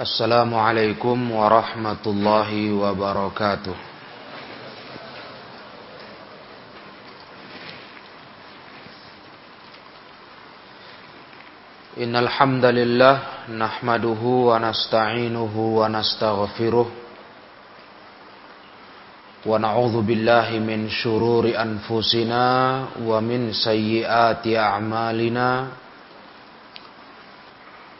Assalamualaikum warahmatullahi wabarakatuh. Innal hamdalillah nasta'inuhu wa nastaghfiruh billahi min shururi anfusina wa min a'malina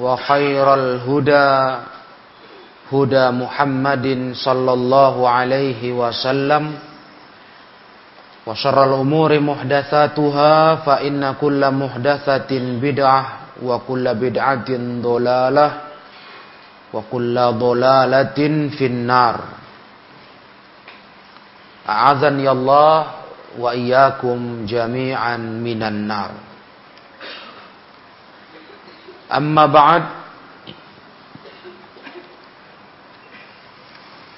وخير الهدى هدى محمد صلى الله عليه وسلم وشر الأمور محدثاتها فإن كل محدثة بدعة وكل بدعة ضلالة وكل ضلالة في النار أعاذني الله وإياكم جميعا من النار Amma ba'd.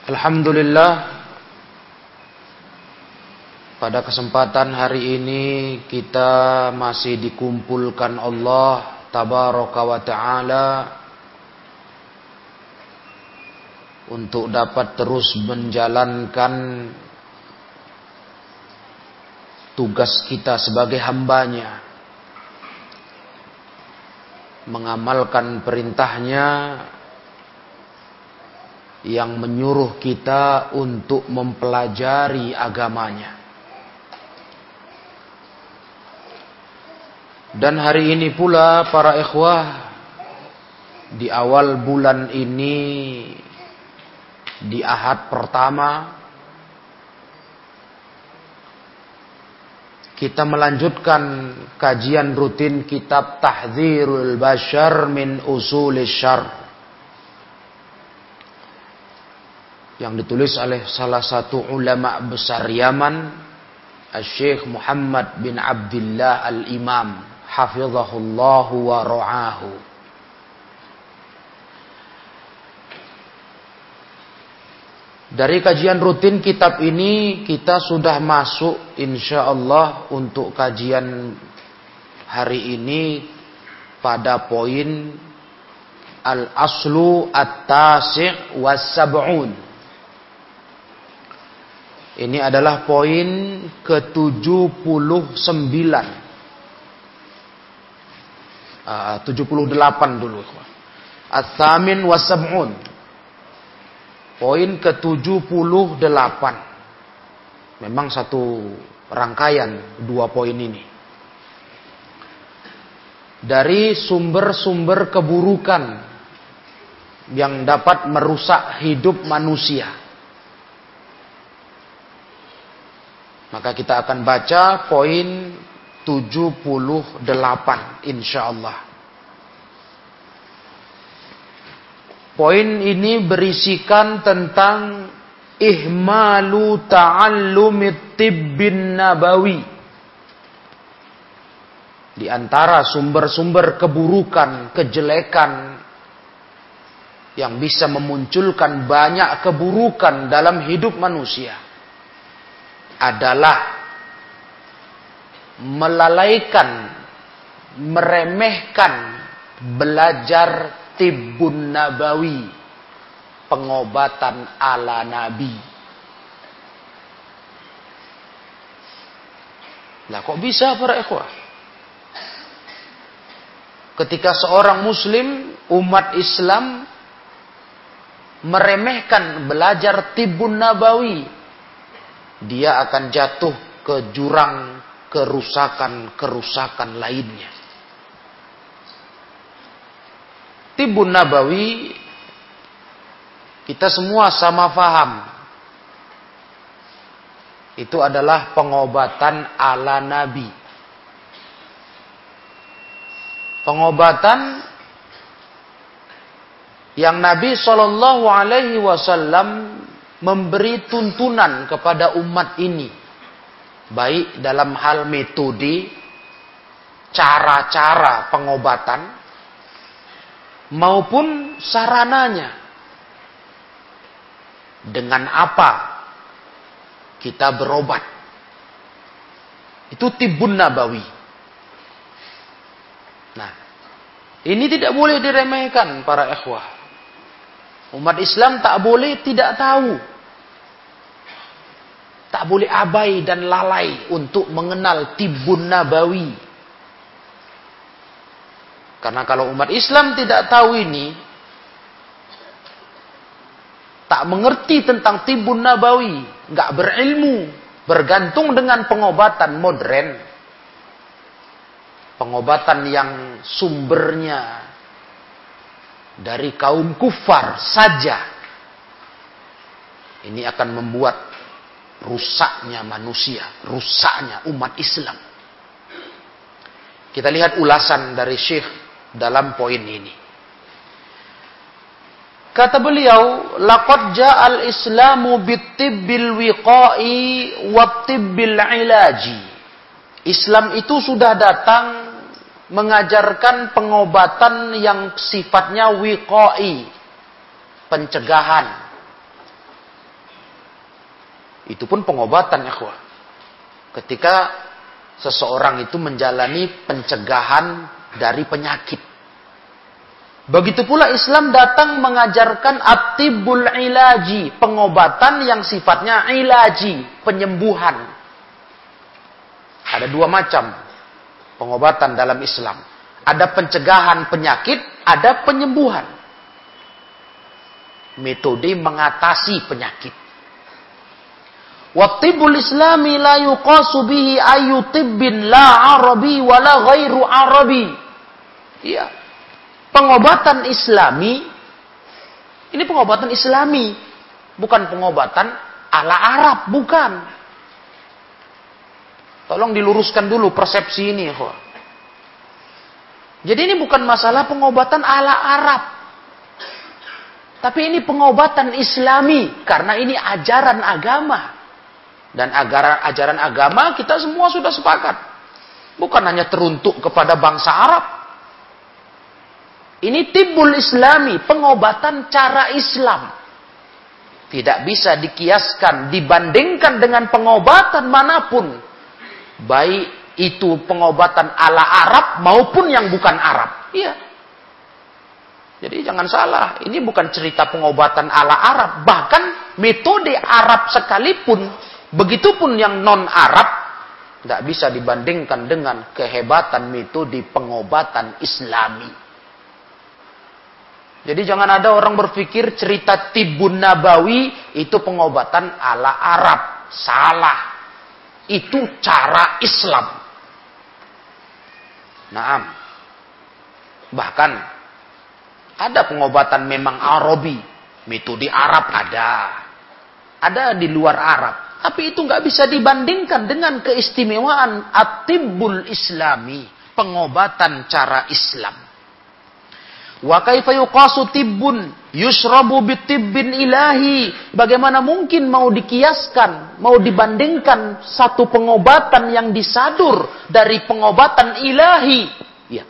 Alhamdulillah Pada kesempatan hari ini kita masih dikumpulkan Allah Tabaraka wa ta'ala Untuk dapat terus menjalankan Tugas kita sebagai hambanya mengamalkan perintahnya yang menyuruh kita untuk mempelajari agamanya. Dan hari ini pula para ikhwah di awal bulan ini di ahad pertama kita melanjutkan kajian rutin kitab Tahdzirul Bashar min Usulis Syar. Yang ditulis oleh salah satu ulama besar Yaman Syekh Muhammad bin Abdullah Al-Imam hafizahullahu wa ra'ahu Dari kajian rutin kitab ini kita sudah masuk insya Allah untuk kajian hari ini pada poin al-aslu at-tasi' was-sab'un. Ini adalah poin ke-79. Uh, 78 dulu. At-thamin was-sab'un Poin ke-78. Memang satu rangkaian dua poin ini. Dari sumber-sumber keburukan yang dapat merusak hidup manusia. Maka kita akan baca poin 78 insya Allah. Poin ini berisikan tentang ihmalu ta'allumit tibbin nabawi. Di antara sumber-sumber keburukan, kejelekan yang bisa memunculkan banyak keburukan dalam hidup manusia adalah melalaikan, meremehkan belajar tibbun nabawi, pengobatan ala nabi. Nah kok bisa para ikhwah? Ketika seorang muslim, umat Islam meremehkan belajar tibbun nabawi, dia akan jatuh ke jurang kerusakan-kerusakan lainnya. Tibbun nabawi kita semua sama faham. Itu adalah pengobatan ala nabi. Pengobatan yang Nabi Shallallahu Alaihi Wasallam memberi tuntunan kepada umat ini, baik dalam hal metode, cara-cara pengobatan, maupun sarananya. Dengan apa kita berobat? Itu tibun nabawi. Nah, ini tidak boleh diremehkan para ikhwah. Umat Islam tak boleh tidak tahu. Tak boleh abai dan lalai untuk mengenal tibun nabawi. Karena kalau umat Islam tidak tahu ini, tak mengerti tentang tibun nabawi, nggak berilmu, bergantung dengan pengobatan modern, pengobatan yang sumbernya dari kaum kufar saja ini akan membuat rusaknya manusia, rusaknya umat Islam. Kita lihat ulasan dari Syekh dalam poin ini. Kata beliau, laqad ja'al islamu bitibbil wiqa'i wa tibbil ilaji. Islam itu sudah datang mengajarkan pengobatan yang sifatnya wiqai, pencegahan. Itu pun pengobatan ya Ketika seseorang itu menjalani pencegahan dari penyakit. Begitu pula Islam datang mengajarkan atibul ilaji, pengobatan yang sifatnya ilaji, penyembuhan. Ada dua macam pengobatan dalam Islam. Ada pencegahan penyakit, ada penyembuhan. Metode mengatasi penyakit. Wattibul islami la yuqasu bihi ayu tibbin la arabi wala ghairu arabi. Iya. Pengobatan islami, ini pengobatan islami. Bukan pengobatan ala Arab, bukan. Tolong diluruskan dulu persepsi ini, ya. Jadi ini bukan masalah pengobatan ala Arab. Tapi ini pengobatan Islami karena ini ajaran agama. Dan ajaran ajaran agama kita semua sudah sepakat. Bukan hanya teruntuk kepada bangsa Arab. Ini tibul Islami, pengobatan cara Islam. Tidak bisa dikiaskan, dibandingkan dengan pengobatan mana pun Baik itu pengobatan ala Arab maupun yang bukan Arab. Iya. Jadi jangan salah, ini bukan cerita pengobatan ala Arab. Bahkan metode Arab sekalipun, begitupun yang non-Arab, tidak bisa dibandingkan dengan kehebatan metode pengobatan Islami. Jadi jangan ada orang berpikir cerita Tibun Nabawi itu pengobatan ala Arab. Salah. Itu cara Islam. Naam. Bahkan ada pengobatan memang Arabi, metode Arab ada. Ada di luar Arab. Tapi itu nggak bisa dibandingkan dengan keistimewaan atibul islami. Pengobatan cara Islam. Wa kaifa yuqasu tibbun yusrabu bitibbin ilahi. Bagaimana mungkin mau dikiaskan, mau dibandingkan satu pengobatan yang disadur dari pengobatan ilahi. Ya.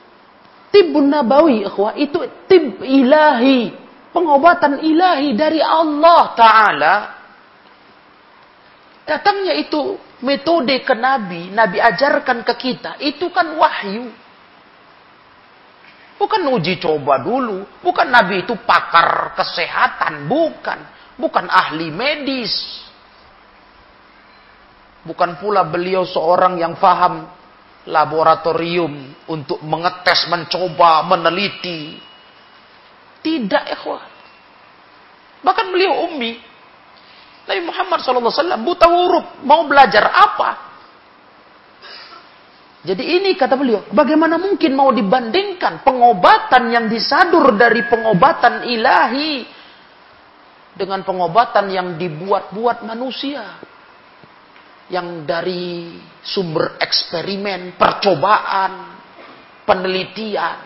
Tibbun nabawi, ikhwah, itu tib ilahi. Pengobatan ilahi dari Allah Ta'ala. Datangnya itu Metode ke Nabi, Nabi ajarkan ke kita, itu kan wahyu. Bukan uji coba dulu. Bukan Nabi itu pakar kesehatan. Bukan. Bukan ahli medis. Bukan pula beliau seorang yang faham laboratorium untuk mengetes, mencoba, meneliti. Tidak, ikhwah. Bahkan beliau ummi. Nabi Muhammad SAW buta huruf. Mau belajar apa? Jadi ini kata beliau, bagaimana mungkin mau dibandingkan pengobatan yang disadur dari pengobatan ilahi dengan pengobatan yang dibuat-buat manusia. Yang dari sumber eksperimen, percobaan, penelitian.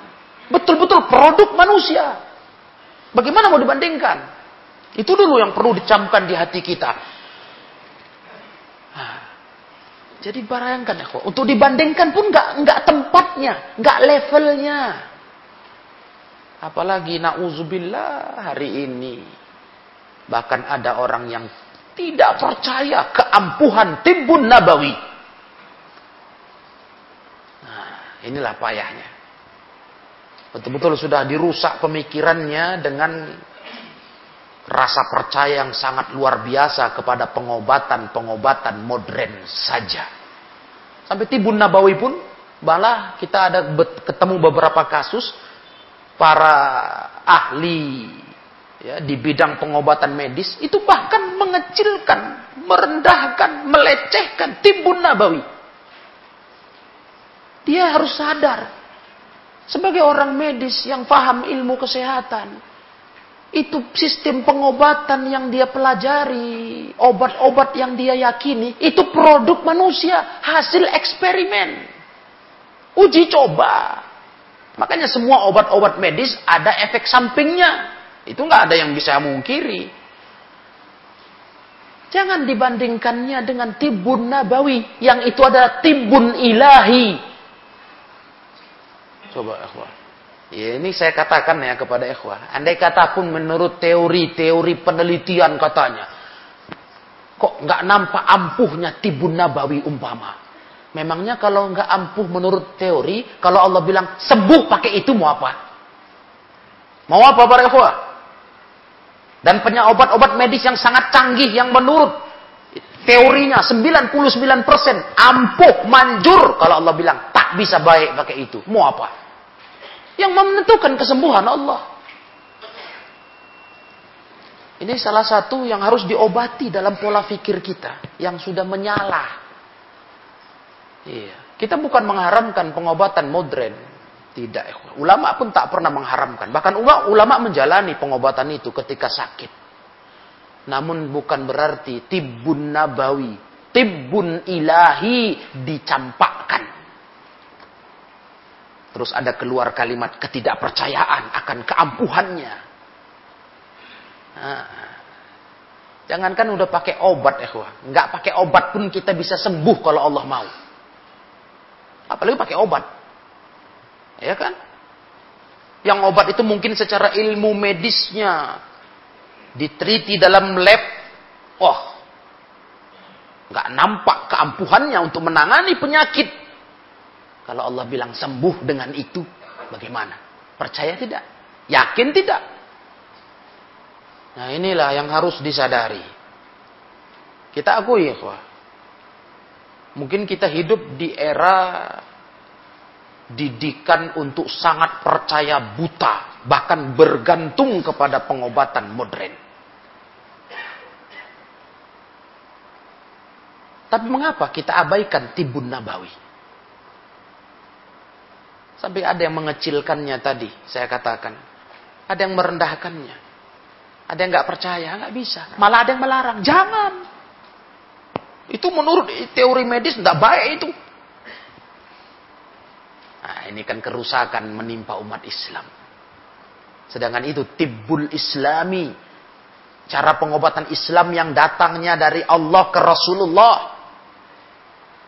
Betul-betul produk manusia. Bagaimana mau dibandingkan? Itu dulu yang perlu dicamkan di hati kita. Jadi bayangkan ya kok, untuk dibandingkan pun nggak nggak tempatnya, nggak levelnya. Apalagi nauzubillah hari ini. Bahkan ada orang yang tidak percaya keampuhan timbun nabawi. Nah, inilah payahnya. Betul-betul sudah dirusak pemikirannya dengan rasa percaya yang sangat luar biasa kepada pengobatan-pengobatan modern saja. Sampai Tibun Nabawi pun, malah kita ada ketemu beberapa kasus para ahli ya, di bidang pengobatan medis itu bahkan mengecilkan, merendahkan, melecehkan Tibun Nabawi. Dia harus sadar sebagai orang medis yang paham ilmu kesehatan, itu sistem pengobatan yang dia pelajari, obat-obat yang dia yakini, itu produk manusia, hasil eksperimen. Uji coba. Makanya semua obat-obat medis ada efek sampingnya. Itu nggak ada yang bisa mungkiri. Jangan dibandingkannya dengan tibun nabawi. Yang itu adalah tibun ilahi. Coba, akhwat. Ya, ini saya katakan ya kepada ikhwah. Andai kata pun menurut teori-teori penelitian katanya. Kok nggak nampak ampuhnya tibun nabawi umpama. Memangnya kalau nggak ampuh menurut teori, kalau Allah bilang sembuh pakai itu mau apa? Mau apa para ikhwah? Dan punya obat-obat medis yang sangat canggih yang menurut teorinya 99% ampuh manjur kalau Allah bilang tak bisa baik pakai itu. Mau apa? Yang menentukan kesembuhan Allah. Ini salah satu yang harus diobati dalam pola pikir kita yang sudah menyala. Iya. Kita bukan mengharamkan pengobatan modern. Tidak. Ulama pun tak pernah mengharamkan. Bahkan ulama menjalani pengobatan itu ketika sakit. Namun bukan berarti tibun nabawi, tibun ilahi dicampakkan Terus ada keluar kalimat ketidakpercayaan akan keampuhannya. Nah, jangankan udah pakai obat, ikhwah. Nggak pakai obat pun kita bisa sembuh kalau Allah mau. Apalagi pakai obat. Ya kan? Yang obat itu mungkin secara ilmu medisnya diteliti dalam lab. Oh, nggak nampak keampuhannya untuk menangani penyakit kalau Allah bilang sembuh dengan itu, bagaimana? Percaya tidak? Yakin tidak? Nah inilah yang harus disadari. Kita akui ya, Mungkin kita hidup di era didikan untuk sangat percaya buta, bahkan bergantung kepada pengobatan modern. Tapi mengapa kita abaikan tibun nabawi? Sampai ada yang mengecilkannya tadi, saya katakan. Ada yang merendahkannya. Ada yang nggak percaya, nggak bisa. Malah ada yang melarang, jangan. Itu menurut teori medis nggak baik itu. Nah, ini kan kerusakan menimpa umat Islam. Sedangkan itu tibbul islami. Cara pengobatan Islam yang datangnya dari Allah ke Rasulullah.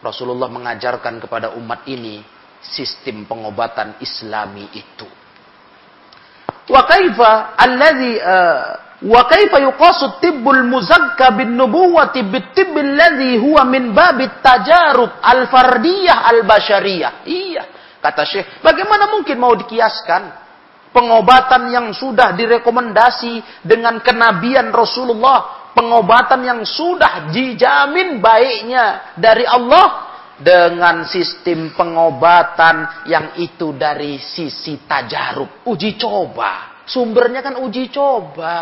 Rasulullah mengajarkan kepada umat ini sistem pengobatan Islami itu. Wa kaifa alladhi uh, Wa kaifa yuqasu tibbul muzakka bin nubuwati bitibbil ladzi huwa min babit tajarub al-fardiyah al-bashariyah. Iya, kata Syekh. Bagaimana mungkin mau dikiaskan pengobatan yang sudah direkomendasi dengan kenabian Rasulullah, pengobatan yang sudah dijamin baiknya dari Allah dengan sistem pengobatan yang itu dari sisi tajarub, uji coba. Sumbernya kan uji coba.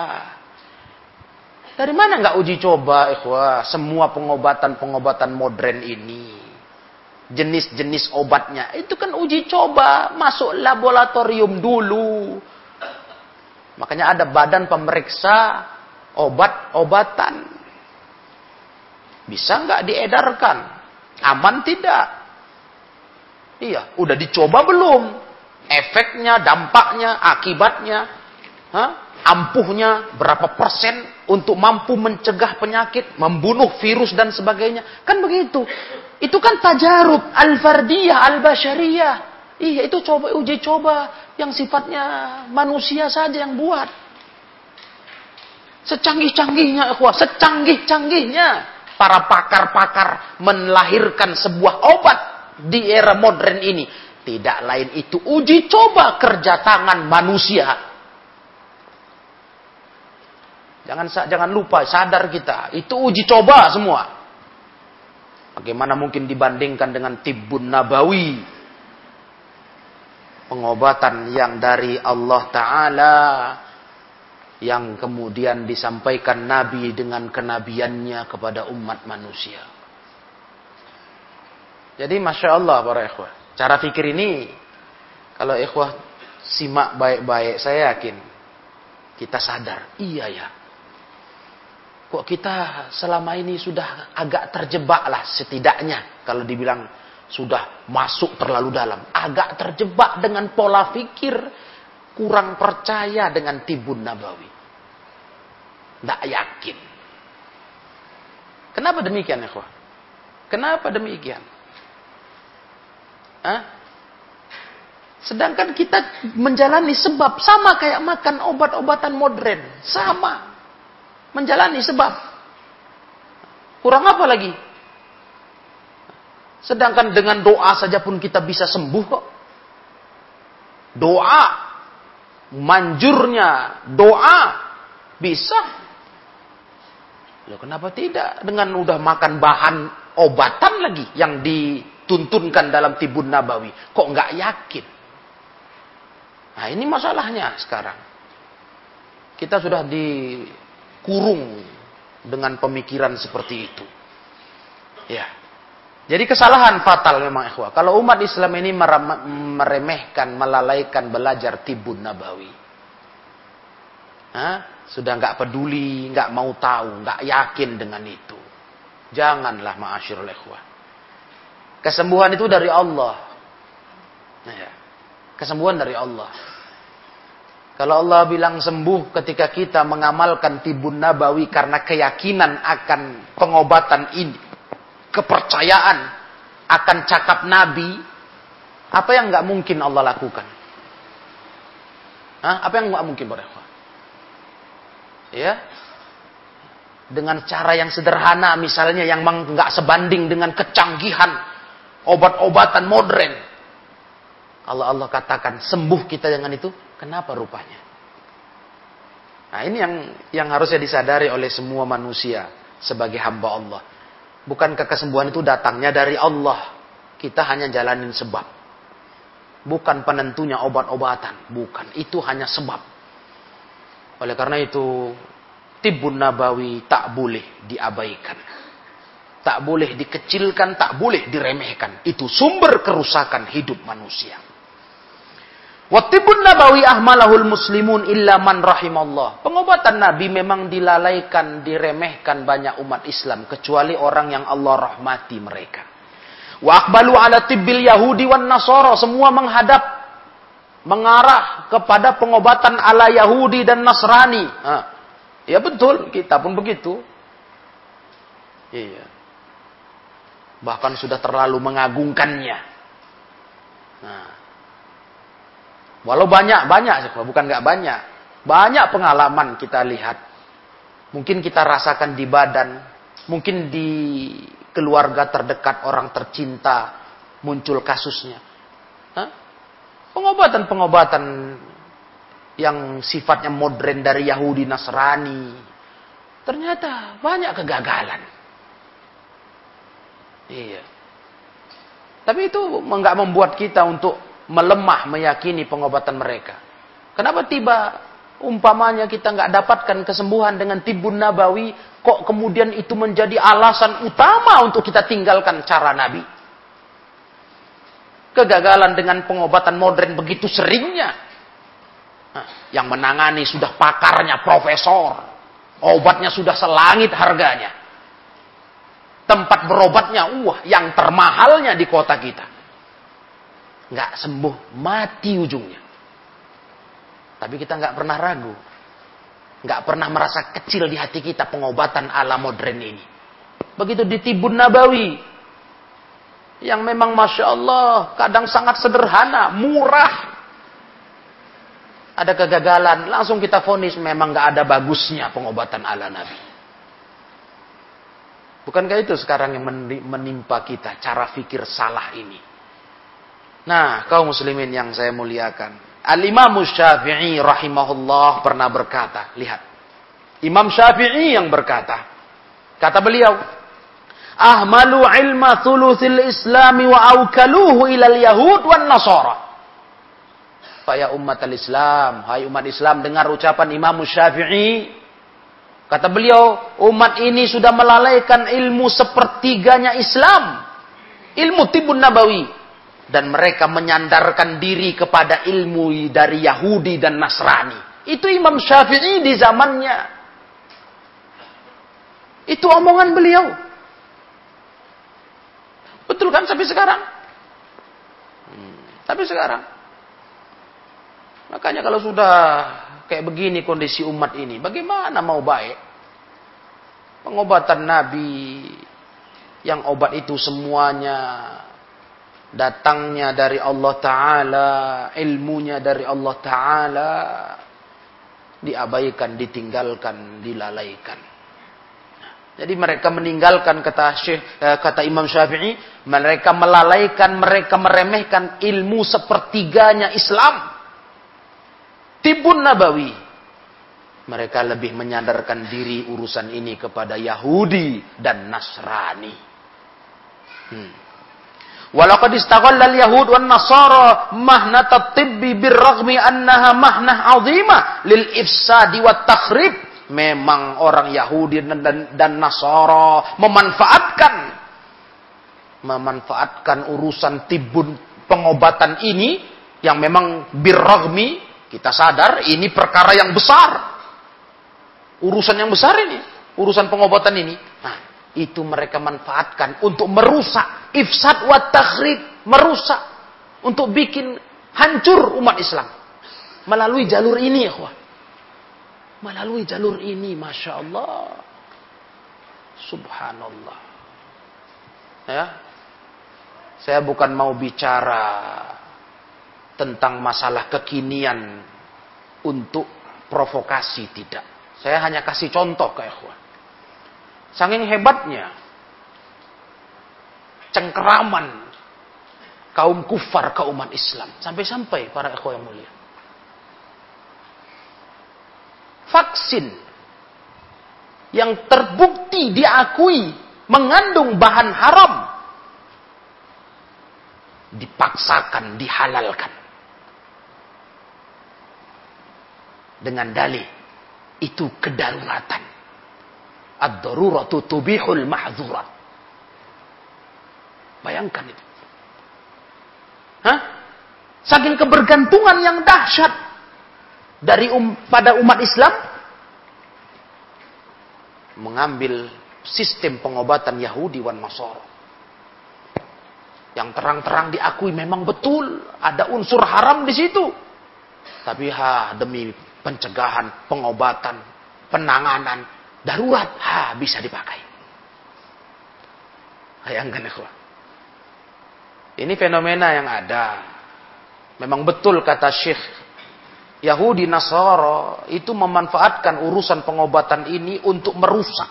Dari mana nggak uji coba, ikhwah? Semua pengobatan-pengobatan modern ini. Jenis-jenis obatnya. Itu kan uji coba. Masuk laboratorium dulu. Makanya ada badan pemeriksa obat-obatan. Bisa nggak diedarkan? Aman tidak? Iya, udah dicoba belum? efeknya, dampaknya, akibatnya, ha? ampuhnya berapa persen untuk mampu mencegah penyakit, membunuh virus dan sebagainya. Kan begitu. Itu kan tajarub al-fardiyah, al-basyariyah. Iya, itu coba uji coba yang sifatnya manusia saja yang buat. Secanggih-canggihnya, secanggih-canggihnya para pakar-pakar melahirkan sebuah obat di era modern ini tidak lain itu uji coba kerja tangan manusia. Jangan jangan lupa sadar kita, itu uji coba semua. Bagaimana mungkin dibandingkan dengan tibbun nabawi? Pengobatan yang dari Allah Ta'ala yang kemudian disampaikan Nabi dengan kenabiannya kepada umat manusia. Jadi Masya Allah para ikhwah. Cara pikir ini, kalau ikhwah simak baik-baik, saya yakin kita sadar, iya ya. Kok kita selama ini sudah agak terjebak lah setidaknya. Kalau dibilang sudah masuk terlalu dalam. Agak terjebak dengan pola pikir kurang percaya dengan tibun nabawi. Tidak yakin. Kenapa demikian ya Kenapa demikian? Hah? Sedangkan kita menjalani sebab sama kayak makan obat-obatan modern, sama. Menjalani sebab. Kurang apa lagi? Sedangkan dengan doa saja pun kita bisa sembuh kok. Doa, manjurnya doa bisa. Loh kenapa tidak? Dengan udah makan bahan obatan lagi yang di tuntunkan dalam tibun nabawi. Kok nggak yakin? Nah ini masalahnya sekarang. Kita sudah dikurung dengan pemikiran seperti itu. Ya. Jadi kesalahan fatal memang ikhwah. Kalau umat Islam ini meremehkan, melalaikan belajar tibun nabawi. Hah? Sudah nggak peduli, nggak mau tahu, nggak yakin dengan itu. Janganlah ma'asyirul ikhwah. Kesembuhan itu dari Allah. Nah, ya. Kesembuhan dari Allah. Kalau Allah bilang sembuh ketika kita mengamalkan tibun nabawi karena keyakinan akan pengobatan ini. Kepercayaan akan cakap Nabi. Apa yang nggak mungkin Allah lakukan? Hah? Apa yang nggak mungkin berapa? Ya, dengan cara yang sederhana misalnya yang nggak sebanding dengan kecanggihan obat-obatan modern. Kalau Allah katakan sembuh kita dengan itu, kenapa rupanya? Nah ini yang yang harusnya disadari oleh semua manusia sebagai hamba Allah. Bukankah kesembuhan itu datangnya dari Allah? Kita hanya jalanin sebab. Bukan penentunya obat-obatan. Bukan. Itu hanya sebab. Oleh karena itu, tibun nabawi tak boleh diabaikan tak boleh dikecilkan, tak boleh diremehkan. Itu sumber kerusakan hidup manusia. Wattibun nabawi ahmalahul muslimun illa man rahimallah. Pengobatan Nabi memang dilalaikan, diremehkan banyak umat Islam. Kecuali orang yang Allah rahmati mereka. Wa akbalu ala tibbil Yahudi wan Nasara. Semua menghadap, mengarah kepada pengobatan ala Yahudi dan Nasrani. Ha. Ya betul, kita pun begitu. Iya bahkan sudah terlalu mengagungkannya. Nah, walau banyak banyak, bukan nggak banyak, banyak pengalaman kita lihat Mungkin kita rasakan di badan, mungkin di keluarga terdekat orang tercinta muncul kasusnya. Pengobatan-pengobatan yang sifatnya modern dari Yahudi Nasrani. Ternyata banyak kegagalan. Iya. Tapi itu nggak membuat kita untuk melemah meyakini pengobatan mereka. Kenapa tiba umpamanya kita nggak dapatkan kesembuhan dengan tibun nabawi, kok kemudian itu menjadi alasan utama untuk kita tinggalkan cara Nabi? Kegagalan dengan pengobatan modern begitu seringnya yang menangani sudah pakarnya profesor. Obatnya sudah selangit harganya. Tempat berobatnya, wah, yang termahalnya di kota kita. Nggak sembuh, mati ujungnya. Tapi kita nggak pernah ragu. Nggak pernah merasa kecil di hati kita pengobatan ala modern ini. Begitu di Tibun Nabawi. Yang memang Masya Allah, kadang sangat sederhana, murah, ada kegagalan, langsung kita fonis memang nggak ada bagusnya pengobatan ala Nabi. Bukankah itu sekarang yang menimpa kita, cara fikir salah ini? Nah, kaum muslimin yang saya muliakan. Al-Imam Syafi'i rahimahullah pernah berkata, lihat. Imam Syafi'i yang berkata, kata beliau, Ahmalu ilma thuluthil islami wa aukaluhu ilal yahud wan nasara. Faya umat al-Islam. Hai umat Islam, dengar ucapan Imam Syafi'i. Kata beliau, umat ini sudah melalaikan ilmu sepertiganya Islam. Ilmu tibun nabawi. Dan mereka menyandarkan diri kepada ilmu dari Yahudi dan Nasrani. Itu Imam Syafi'i di zamannya. Itu omongan beliau. Betul kan sampai sekarang? Hmm, sekarang Makanya kalau sudah kayak begini kondisi umat ini, bagaimana mau baik? Pengobatan Nabi yang obat itu semuanya datangnya dari Allah Ta'ala, ilmunya dari Allah Ta'ala, diabaikan, ditinggalkan, dilalaikan. Jadi mereka meninggalkan kata Syekh, eh, kata Imam Syafi'i, mereka melalaikan, mereka meremehkan ilmu sepertiganya Islam. Tibun Nabawi. Mereka lebih menyadarkan diri urusan ini kepada Yahudi dan Nasrani. Hmm. Walaqad istaghalla al-yahud wan nasara mahnat at-tibbi birraghmi annaha mahnah 'azimah lil ifsadi wat takhrib. Memang orang Yahudi dan, dan, dan Nasara memanfaatkan memanfaatkan urusan tibun pengobatan ini yang memang birraghmi kita sadar ini perkara yang besar. Urusan yang besar ini. Urusan pengobatan ini. Nah, itu mereka manfaatkan untuk merusak. Ifsad wa takhrib. Merusak. Untuk bikin hancur umat Islam. Melalui jalur ini ya Melalui jalur ini. Masya Allah. Subhanallah. Ya. Saya bukan mau bicara tentang masalah kekinian untuk provokasi tidak. Saya hanya kasih contoh ke ikhwan. Saking hebatnya cengkeraman kaum kufar ke umat Islam sampai-sampai para ikhwan yang mulia. Vaksin yang terbukti diakui mengandung bahan haram dipaksakan dihalalkan dengan dalih itu kedaruratan. Ad-daruratu tubihul mahzurat. Bayangkan itu. Hah? Saking kebergantungan yang dahsyat dari um, pada umat Islam mengambil sistem pengobatan Yahudi wan Nasara yang terang-terang diakui memang betul ada unsur haram di situ. Tapi ha demi pencegahan, pengobatan, penanganan, darurat, ha, bisa dipakai. Bayangkan ikhwan. Ini fenomena yang ada. Memang betul kata Syekh Yahudi Nasara itu memanfaatkan urusan pengobatan ini untuk merusak.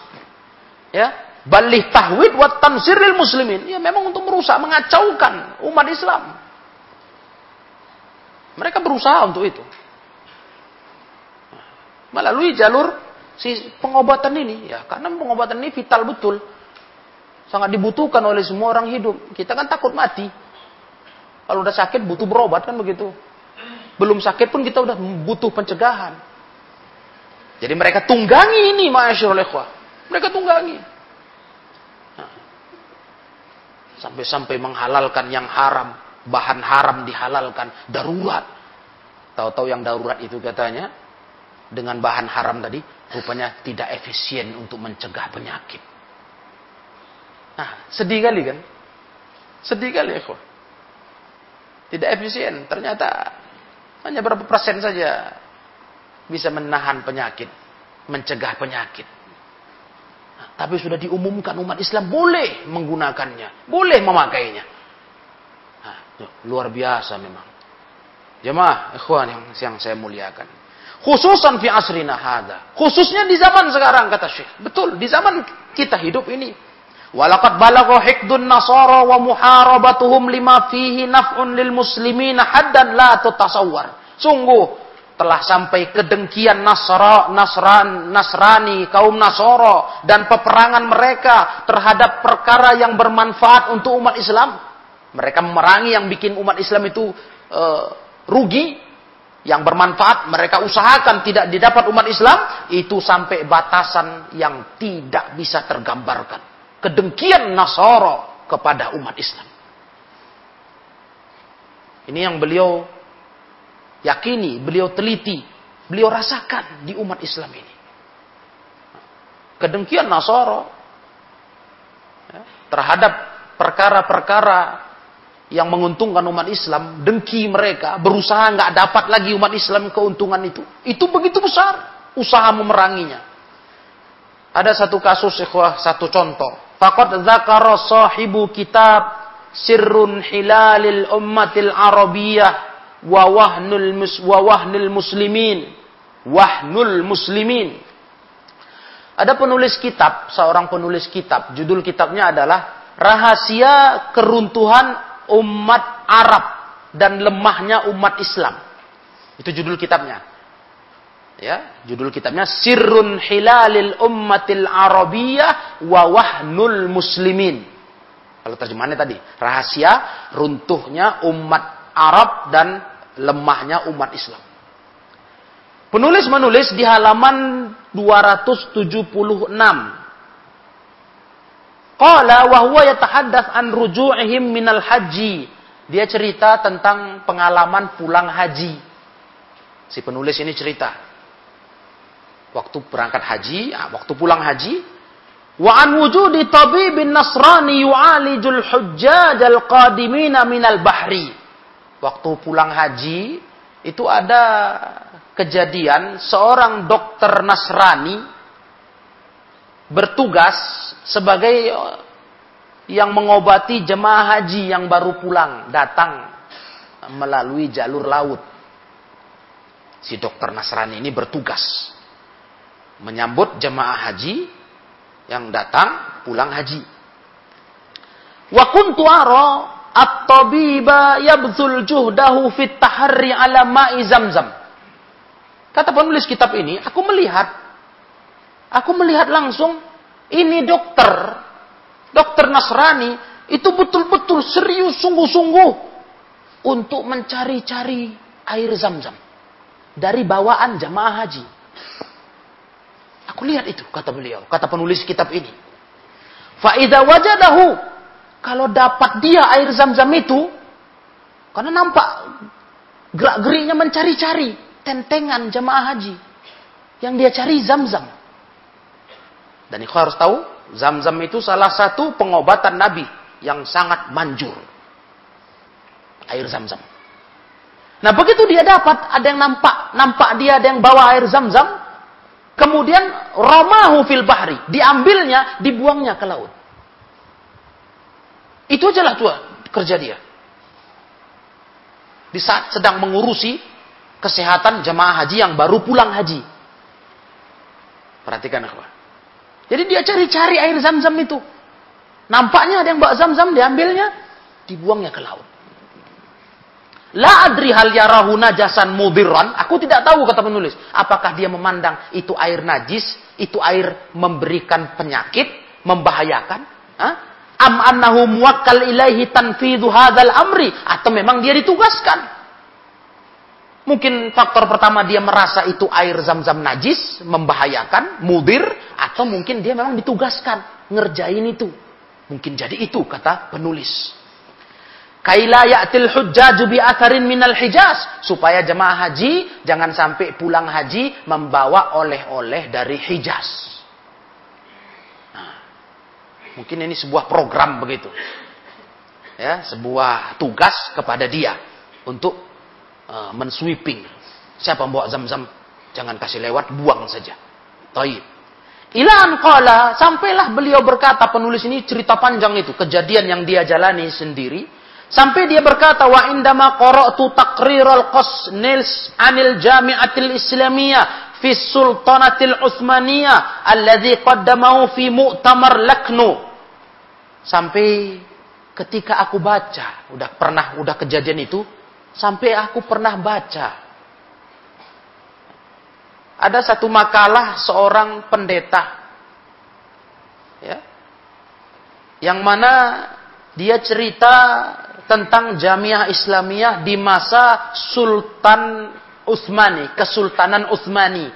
Ya, balih tahwid wa tansiril muslimin. Ya memang untuk merusak, mengacaukan umat Islam. Mereka berusaha untuk itu. Melalui jalur si pengobatan ini ya, karena pengobatan ini vital betul. Sangat dibutuhkan oleh semua orang hidup. Kita kan takut mati. Kalau udah sakit butuh berobat kan begitu. Belum sakit pun kita udah butuh pencegahan. Jadi mereka tunggangi ini, ma'asyurul ikhwah. Mereka tunggangi. Nah. Sampai-sampai menghalalkan yang haram. Bahan haram dihalalkan. Darurat. Tahu-tahu yang darurat itu katanya. Dengan bahan haram tadi. Rupanya tidak efisien untuk mencegah penyakit. Nah, sedih kali kan? Sedih kali ikhwah. Tidak efisien. Ternyata hanya berapa persen saja bisa menahan penyakit, mencegah penyakit. Nah, tapi sudah diumumkan umat Islam boleh menggunakannya, boleh memakainya. Nah, luar biasa memang. Jemaah, ikhwan yang, yang saya muliakan. Khususan fi asrina hada. Khususnya di zaman sekarang kata Syekh. Betul, di zaman kita hidup ini. Walaqad balagha hikdun nasara wa muharabatuhum lima fihi naf'un lil muslimina haddan la tutasawwar. Sungguh telah sampai kedengkian Nasra, Nasran, Nasrani, kaum Nasoro dan peperangan mereka terhadap perkara yang bermanfaat untuk umat Islam. Mereka memerangi yang bikin umat Islam itu uh, rugi, yang bermanfaat mereka usahakan tidak didapat umat Islam itu sampai batasan yang tidak bisa tergambarkan kedengkian Nasara kepada umat Islam. Ini yang beliau yakini, beliau teliti, beliau rasakan di umat Islam ini. Kedengkian Nasara ya, terhadap perkara-perkara yang menguntungkan umat Islam, dengki mereka, berusaha nggak dapat lagi umat Islam keuntungan itu. Itu begitu besar usaha memeranginya. Ada satu kasus, satu contoh. Faqad dzakara sahibu kitab Sirrun Hilalil Ummatil Arabiyah wa wahnul mus wa wahnul muslimin. Wahnul muslimin. Ada penulis kitab seorang penulis kitab. Judul kitabnya adalah rahasia keruntuhan umat Arab dan lemahnya umat Islam. Itu judul kitabnya Ya, judul kitabnya Sirrun Hilalil Ummatil Arabiyah wa Wahnul Muslimin. Kalau terjemahannya tadi, rahasia runtuhnya umat Arab dan lemahnya umat Islam. Penulis menulis di halaman 276. Qala wa huwa yatahaddath an ruju'ihim minal haji. Dia cerita tentang pengalaman pulang haji. Si penulis ini cerita waktu berangkat haji, ah, waktu pulang haji, wa an wujudi tabibin nasrani yu'alijul hujjaj al-qadimina minal bahri. Waktu pulang haji, itu ada kejadian seorang dokter Nasrani bertugas sebagai yang mengobati jemaah haji yang baru pulang datang melalui jalur laut. Si dokter Nasrani ini bertugas menyambut jemaah haji yang datang pulang haji. Wa kuntu ara at-tabiba yabzul juhdahu fit taharri ala ma'i zamzam. Kata penulis kitab ini, aku melihat aku melihat langsung ini dokter dokter Nasrani itu betul-betul serius sungguh-sungguh untuk mencari-cari air zam-zam dari bawaan jamaah haji. Aku lihat itu, kata beliau, kata penulis kitab ini. Faidah wajadahu. Kalau dapat dia air zam-zam itu, karena nampak gerak-geriknya mencari-cari tentengan jemaah haji. Yang dia cari zam-zam. Dan kau harus tahu, zam-zam itu salah satu pengobatan Nabi yang sangat manjur. Air zam-zam. Nah begitu dia dapat, ada yang nampak, nampak dia ada yang bawa air zam-zam, Kemudian romahu fil bahri, diambilnya, dibuangnya ke laut. Itu aja lah tuh kerja dia. Di saat sedang mengurusi kesehatan jemaah haji yang baru pulang haji. Perhatikan akhwat. Jadi dia cari-cari air zam-zam itu. Nampaknya ada yang bawa zam-zam diambilnya, dibuangnya ke laut. La adri hal yarahu najasan mudirran. Aku tidak tahu kata penulis. Apakah dia memandang itu air najis, itu air memberikan penyakit, membahayakan? Hah? Am annahu muwakkal ilaihi tanfidhu hadzal amri atau memang dia ditugaskan Mungkin faktor pertama dia merasa itu air zam-zam najis, membahayakan, mudir, atau mungkin dia memang ditugaskan ngerjain itu. Mungkin jadi itu kata penulis. Kaila ya'til hujjaju bi atharin minal hijaz. Supaya jemaah haji jangan sampai pulang haji membawa oleh-oleh dari hijaz. Nah, mungkin ini sebuah program begitu. Ya, sebuah tugas kepada dia untuk uh, mensweeping. Siapa bawa zam-zam, jangan kasih lewat, buang saja. Taib. Ilan kala, sampailah beliau berkata, penulis ini cerita panjang itu, kejadian yang dia jalani sendiri. Sampai dia berkata, wa indama qara'tu taqriral qasnils anil jami'atil islamiyah fi sultanatil Utsmaniyah alladhi qaddamahu fi mu'tamar laknu. Sampai ketika aku baca, udah pernah udah kejadian itu, Sampai aku pernah baca. Ada satu makalah seorang pendeta. Ya. Yang mana dia cerita tentang Jamiah Islamiyah di masa Sultan Utsmani, Kesultanan Utsmani.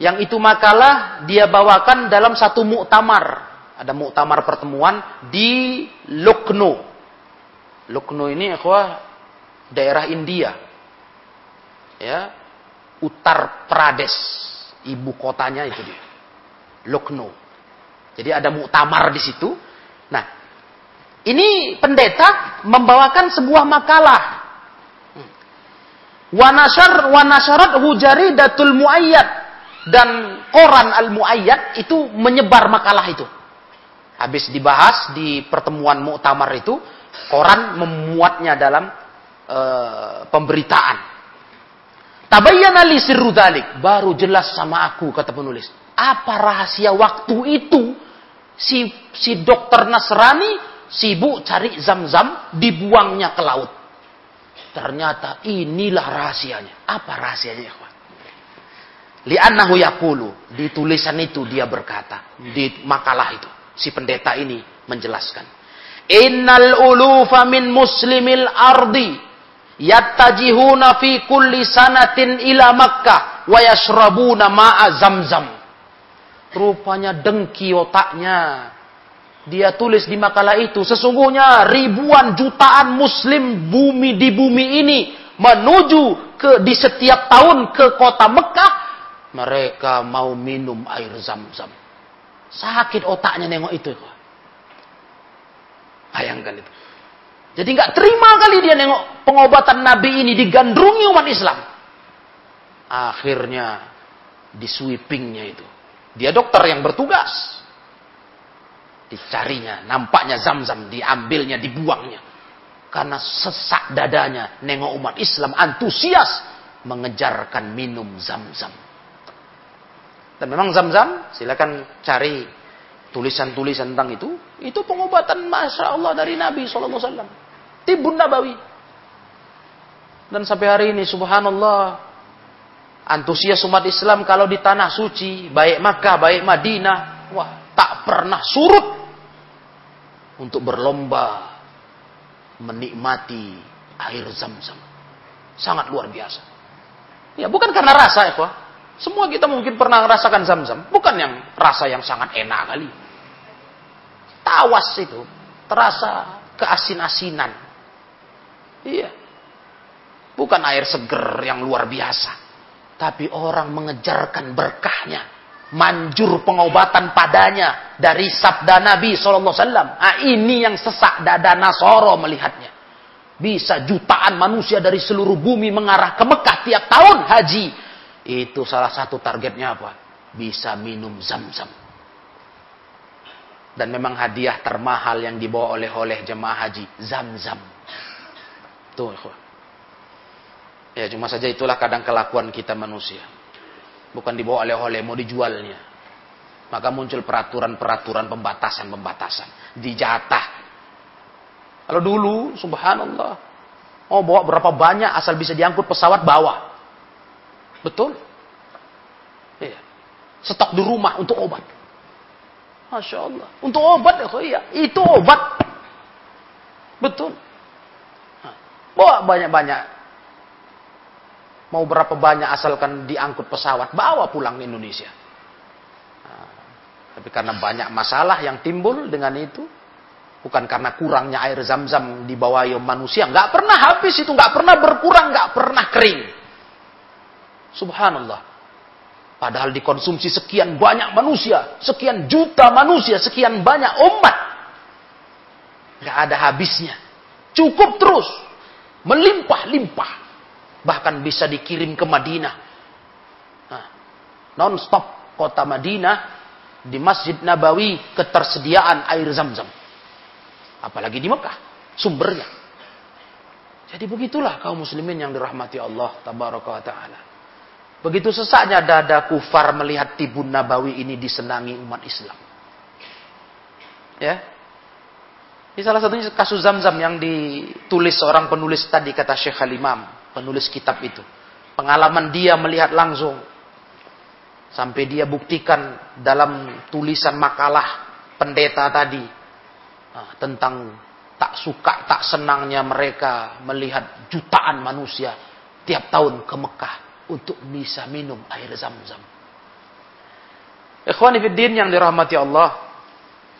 Yang itu makalah dia bawakan dalam satu muktamar. Ada muktamar pertemuan di Lucknow. Lucknow ini ikhwah daerah India. Ya. Uttar Pradesh, ibu kotanya itu dia. Lucknow. Jadi ada muktamar di situ. Nah, ini pendeta membawakan sebuah makalah. Wanashar wanasharat hujari datul muayyad dan koran al muayyad itu menyebar makalah itu. Habis dibahas di pertemuan muktamar itu, koran memuatnya dalam Eh, pemberitaan. Tabayyana li sirru. Baru jelas sama aku, kata penulis. Apa rahasia waktu itu si, si dokter Nasrani sibuk cari zam-zam, dibuangnya ke laut. Ternyata inilah rahasianya. Apa rahasianya, ya Li'annahu yakulu. Di tulisan itu dia berkata. Di makalah itu. Si pendeta ini menjelaskan. Innal ulufa min muslimil ardi yattajihuna fi kulli sanatin ila Makkah wa yashrabuna ma'a Zamzam. Rupanya dengki otaknya. Dia tulis di makalah itu, sesungguhnya ribuan jutaan muslim bumi di bumi ini menuju ke di setiap tahun ke kota Mekah, mereka mau minum air Zam-Zam. Sakit otaknya nengok itu. Bayangkan itu. Jadi nggak terima kali dia nengok pengobatan Nabi ini digandrungi umat Islam. Akhirnya di sweepingnya itu. Dia dokter yang bertugas. Dicarinya, nampaknya zam-zam, diambilnya, dibuangnya. Karena sesak dadanya, nengok umat Islam antusias mengejarkan minum zam-zam. Dan memang zam-zam, silakan cari tulisan-tulisan tentang itu, itu pengobatan Masya Allah dari Nabi SAW. Tibun Nabawi. Dan sampai hari ini, subhanallah, antusias umat Islam kalau di tanah suci, baik Makkah, baik Madinah, wah, tak pernah surut untuk berlomba menikmati air zam-zam. Sangat luar biasa. Ya, bukan karena rasa ya. Semua kita mungkin pernah merasakan zam-zam. Bukan yang rasa yang sangat enak kali. Tawas itu. Terasa keasin-asinan. Iya. Bukan air seger yang luar biasa. Tapi orang mengejarkan berkahnya. Manjur pengobatan padanya. Dari sabda Nabi SAW. Nah, ini yang sesak dada Nasoro melihatnya. Bisa jutaan manusia dari seluruh bumi mengarah ke Mekah tiap tahun haji itu salah satu targetnya apa? Bisa minum zam-zam. Dan memang hadiah termahal yang dibawa oleh oleh jemaah haji, zam-zam. Tuh, Ya cuma saja itulah kadang kelakuan kita manusia. Bukan dibawa oleh-oleh, mau dijualnya. Maka muncul peraturan-peraturan pembatasan-pembatasan. Dijatah. Kalau dulu, subhanallah. Oh bawa berapa banyak asal bisa diangkut pesawat bawa. Betul? Iya. Stok di rumah untuk obat. Masya Allah. Untuk obat ya, iya. Itu obat. Betul. Bawa banyak-banyak Mau berapa banyak asalkan diangkut pesawat, bawa pulang ke Indonesia. Nah, tapi karena banyak masalah yang timbul dengan itu, bukan karena kurangnya air zam-zam di bawah manusia, nggak pernah habis itu, nggak pernah berkurang, nggak pernah kering. Subhanallah. Padahal dikonsumsi sekian banyak manusia, sekian juta manusia, sekian banyak umat. Nggak ada habisnya. Cukup terus. Melimpah-limpah bahkan bisa dikirim ke Madinah. Nah, non-stop kota Madinah di Masjid Nabawi ketersediaan air zam-zam. Apalagi di Mekah, sumbernya. Jadi begitulah kaum muslimin yang dirahmati Allah tabaraka wa taala. Begitu sesaknya dada kufar melihat tibun nabawi ini disenangi umat Islam. Ya. Ini salah satunya kasus zam-zam yang ditulis seorang penulis tadi kata Syekh Al-Imam penulis kitab itu. Pengalaman dia melihat langsung. Sampai dia buktikan dalam tulisan makalah pendeta tadi. Nah, tentang tak suka, tak senangnya mereka melihat jutaan manusia tiap tahun ke Mekah untuk bisa minum air zam-zam. Ikhwanifiddin yang dirahmati Allah.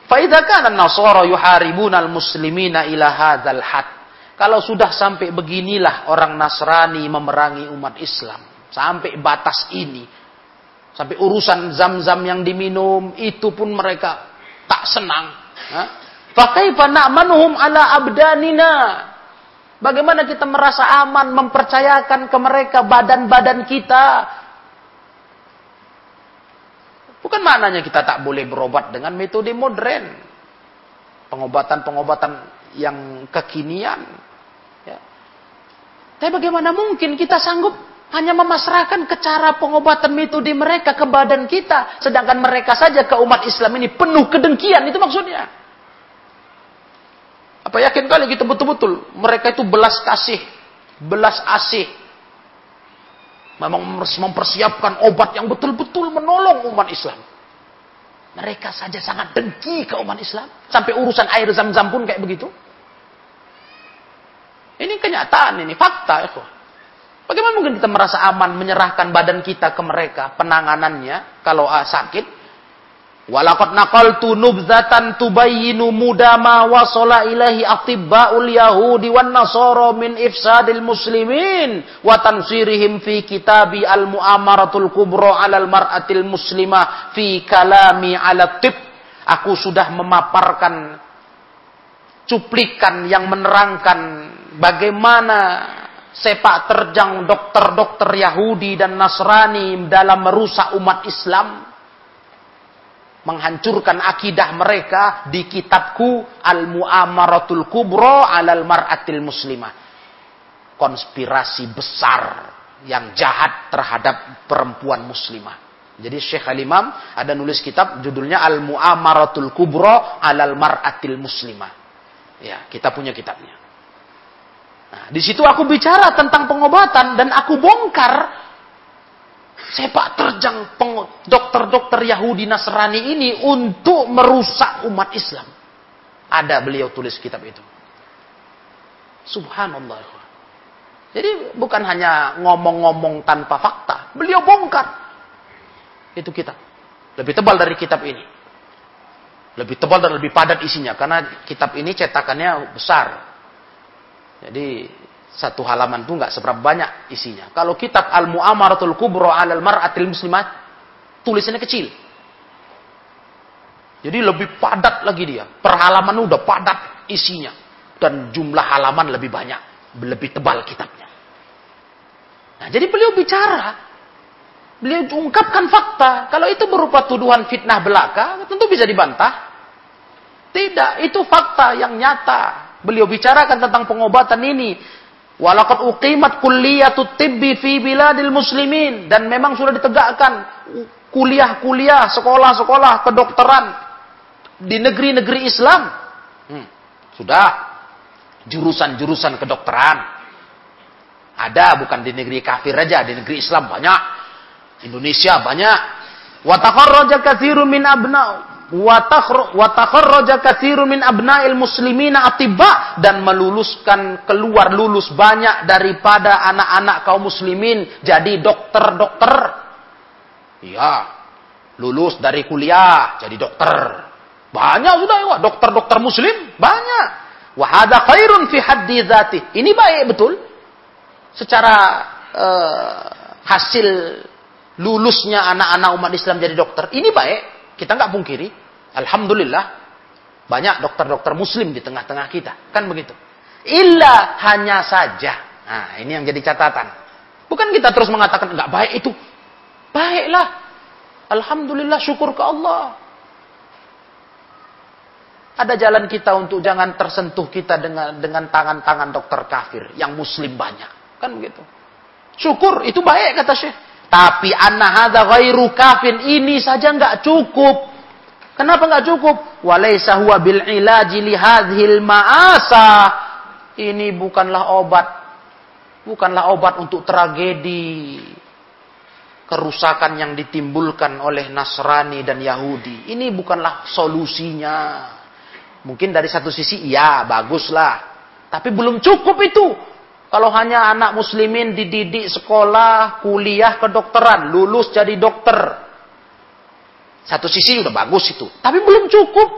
Faidah kana nasara yuharibuna al-muslimina ila hadzal had kalau sudah sampai beginilah orang Nasrani memerangi umat Islam. Sampai batas ini. Sampai urusan zam-zam yang diminum. Itu pun mereka tak senang. Fakaifa na'manuhum ala abdanina. Bagaimana kita merasa aman mempercayakan ke mereka badan-badan kita. Bukan maknanya kita tak boleh berobat dengan metode modern. Pengobatan-pengobatan yang kekinian. Tapi bagaimana mungkin kita sanggup hanya memasrahkan ke cara pengobatan metode mereka ke badan kita. Sedangkan mereka saja ke umat Islam ini penuh kedengkian. Itu maksudnya. Apa yakin kali kita betul-betul. Mereka itu belas kasih. Belas asih. Memang mempersiapkan obat yang betul-betul menolong umat Islam. Mereka saja sangat dengki ke umat Islam. Sampai urusan air zam-zam pun kayak begitu. Ini kenyataan, ini fakta. Ya. Bagaimana mungkin kita merasa aman menyerahkan badan kita ke mereka, penanganannya, kalau uh, sakit? Walakot tu nubzatan tubayyinu mudama wasala ilahi atibba'ul yahudi wan nasara min ifsadil muslimin wa tansirihim fi kitabi al muamaratul kubra alal mar'atil muslimah fi kalami ala tib. Aku sudah memaparkan cuplikan yang menerangkan bagaimana sepak terjang dokter-dokter Yahudi dan Nasrani dalam merusak umat Islam, menghancurkan akidah mereka di kitabku Al-Mu'amaratul Kubro alal mar'atil muslimah. Konspirasi besar yang jahat terhadap perempuan muslimah. Jadi Syekh Al-Imam ada nulis kitab judulnya Al-Mu'amaratul Kubro alal mar'atil muslimah. Ya, kita punya kitabnya. Nah, di situ aku bicara tentang pengobatan dan aku bongkar sepak terjang dokter-dokter Yahudi Nasrani ini untuk merusak umat Islam. Ada beliau tulis kitab itu. Subhanallah. Jadi bukan hanya ngomong-ngomong tanpa fakta. Beliau bongkar. Itu kitab. Lebih tebal dari kitab ini. Lebih tebal dan lebih padat isinya. Karena kitab ini cetakannya besar. Jadi satu halaman itu nggak seberapa banyak isinya. Kalau kitab Al-Mu'amaratul Kubro alal mar'atil muslimat, tulisannya kecil. Jadi lebih padat lagi dia. Per halaman udah padat isinya. Dan jumlah halaman lebih banyak. Lebih tebal kitabnya. Nah, jadi beliau bicara. Beliau ungkapkan fakta. Kalau itu berupa tuduhan fitnah belaka, tentu bisa dibantah. Tidak, itu fakta yang nyata. Beliau bicarakan tentang pengobatan ini. Walakat uqimat kulliyatut tibbi fi biladil muslimin. Dan memang sudah ditegakkan kuliah-kuliah, sekolah-sekolah kedokteran di negeri-negeri Islam. Hmm, sudah jurusan-jurusan kedokteran. Ada bukan di negeri kafir aja, di negeri Islam banyak. Indonesia banyak. Wa takharraja katsirun min abna watakharraja min abna'il muslimina atibba dan meluluskan keluar lulus banyak daripada anak-anak kaum muslimin jadi dokter-dokter. Iya. Lulus dari kuliah jadi dokter. Banyak sudah ya, dokter-dokter muslim banyak. Wa hadza khairun fi haddi. Ini baik betul. Secara uh, hasil lulusnya anak-anak umat Islam jadi dokter, ini baik. Kita nggak pungkiri. Alhamdulillah, banyak dokter-dokter muslim di tengah-tengah kita. Kan begitu. Illa hanya saja. Nah, ini yang jadi catatan. Bukan kita terus mengatakan nggak baik itu. Baiklah. Alhamdulillah syukur ke Allah. Ada jalan kita untuk jangan tersentuh kita dengan dengan tangan-tangan dokter kafir yang muslim banyak. Kan begitu. Syukur itu baik kata Syekh. Tapi anna hadza ghairu kafin ini saja nggak cukup. Kenapa nggak cukup? Walaysa huwa bil ilaji li ma'asa. Ini bukanlah obat. Bukanlah obat untuk tragedi kerusakan yang ditimbulkan oleh Nasrani dan Yahudi. Ini bukanlah solusinya. Mungkin dari satu sisi iya, baguslah. Tapi belum cukup itu. Kalau hanya anak muslimin dididik sekolah, kuliah kedokteran, lulus jadi dokter. Satu sisi udah bagus itu. Tapi belum cukup.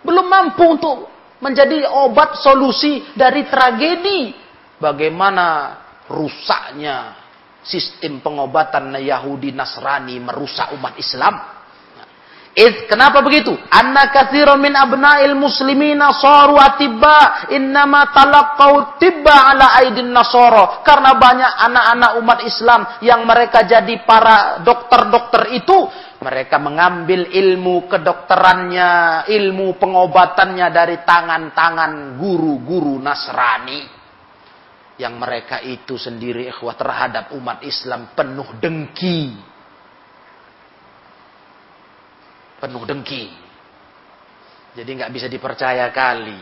Belum mampu untuk menjadi obat solusi dari tragedi. Bagaimana rusaknya sistem pengobatan Yahudi Nasrani merusak umat Islam. Id, kenapa begitu? Anna katsiran min abna'il muslimina saru atibba innama talaqqau tibba ala aidin nasara. Karena banyak anak-anak umat Islam yang mereka jadi para dokter-dokter itu, mereka mengambil ilmu kedokterannya, ilmu pengobatannya dari tangan-tangan guru-guru Nasrani. Yang mereka itu sendiri ikhwah terhadap umat Islam penuh dengki penuh dengki. Jadi nggak bisa dipercaya kali.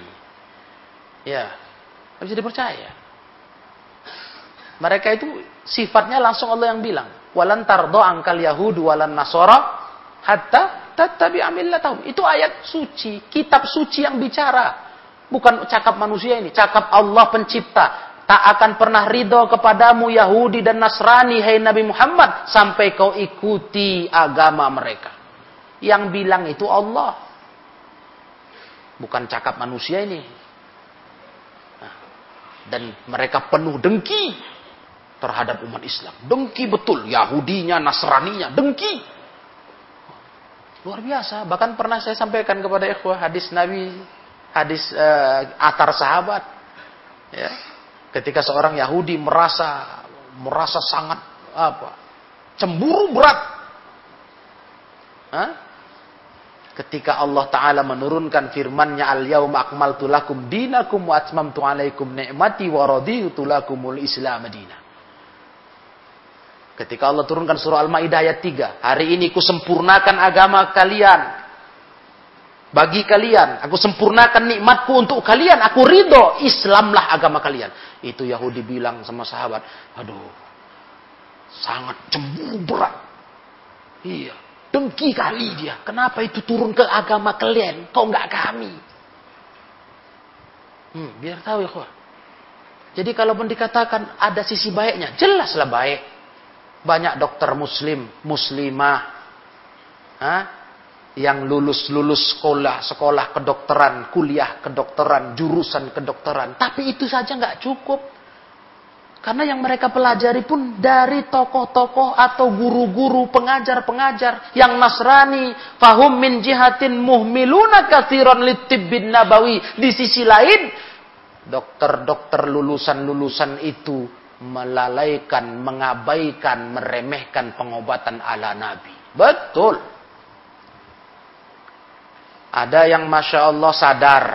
Ya, nggak bisa dipercaya. Mereka itu sifatnya langsung Allah yang bilang, walan tardo angkal Yahudi walan Nasoro hatta tatabi amillatahum. Itu ayat suci, kitab suci yang bicara. Bukan cakap manusia ini, cakap Allah pencipta. Tak akan pernah ridho kepadamu Yahudi dan Nasrani, hai Nabi Muhammad, sampai kau ikuti agama mereka. Yang bilang itu Allah. Bukan cakap manusia ini. Nah, dan mereka penuh dengki terhadap umat Islam. Dengki betul. Yahudinya, Nasraninya, dengki. Luar biasa. Bahkan pernah saya sampaikan kepada ikhwah hadis Nabi, hadis uh, atar sahabat. Ya. Ketika seorang Yahudi merasa merasa sangat apa? cemburu berat. Hah? Ketika Allah Ta'ala menurunkan firmannya al-yawma akmaltu lakum dinakum wa atmamtu alaikum ni'mati wa raditu lakumul islam dina. Ketika Allah turunkan surah Al-Maidah ayat 3, hari ini ku sempurnakan agama kalian. Bagi kalian, aku sempurnakan nikmatku untuk kalian, aku ridho, Islamlah agama kalian. Itu Yahudi bilang sama sahabat, aduh, sangat cemburu berat. Iya, Dengki kali dia. Kenapa itu turun ke agama kalian? Kok nggak kami? Hmm, biar tahu ya kok. Jadi kalau pun dikatakan ada sisi baiknya, jelaslah baik. Banyak dokter muslim, muslimah, ha? yang lulus-lulus sekolah, sekolah kedokteran, kuliah kedokteran, jurusan kedokteran. Tapi itu saja nggak cukup. Karena yang mereka pelajari pun dari tokoh-tokoh atau guru-guru, pengajar-pengajar yang Nasrani, fahum min jihatin muhmiluna kathiran litibbin nabawi. Di sisi lain, dokter-dokter lulusan-lulusan itu melalaikan, mengabaikan, meremehkan pengobatan ala Nabi. Betul. Ada yang Masya Allah sadar.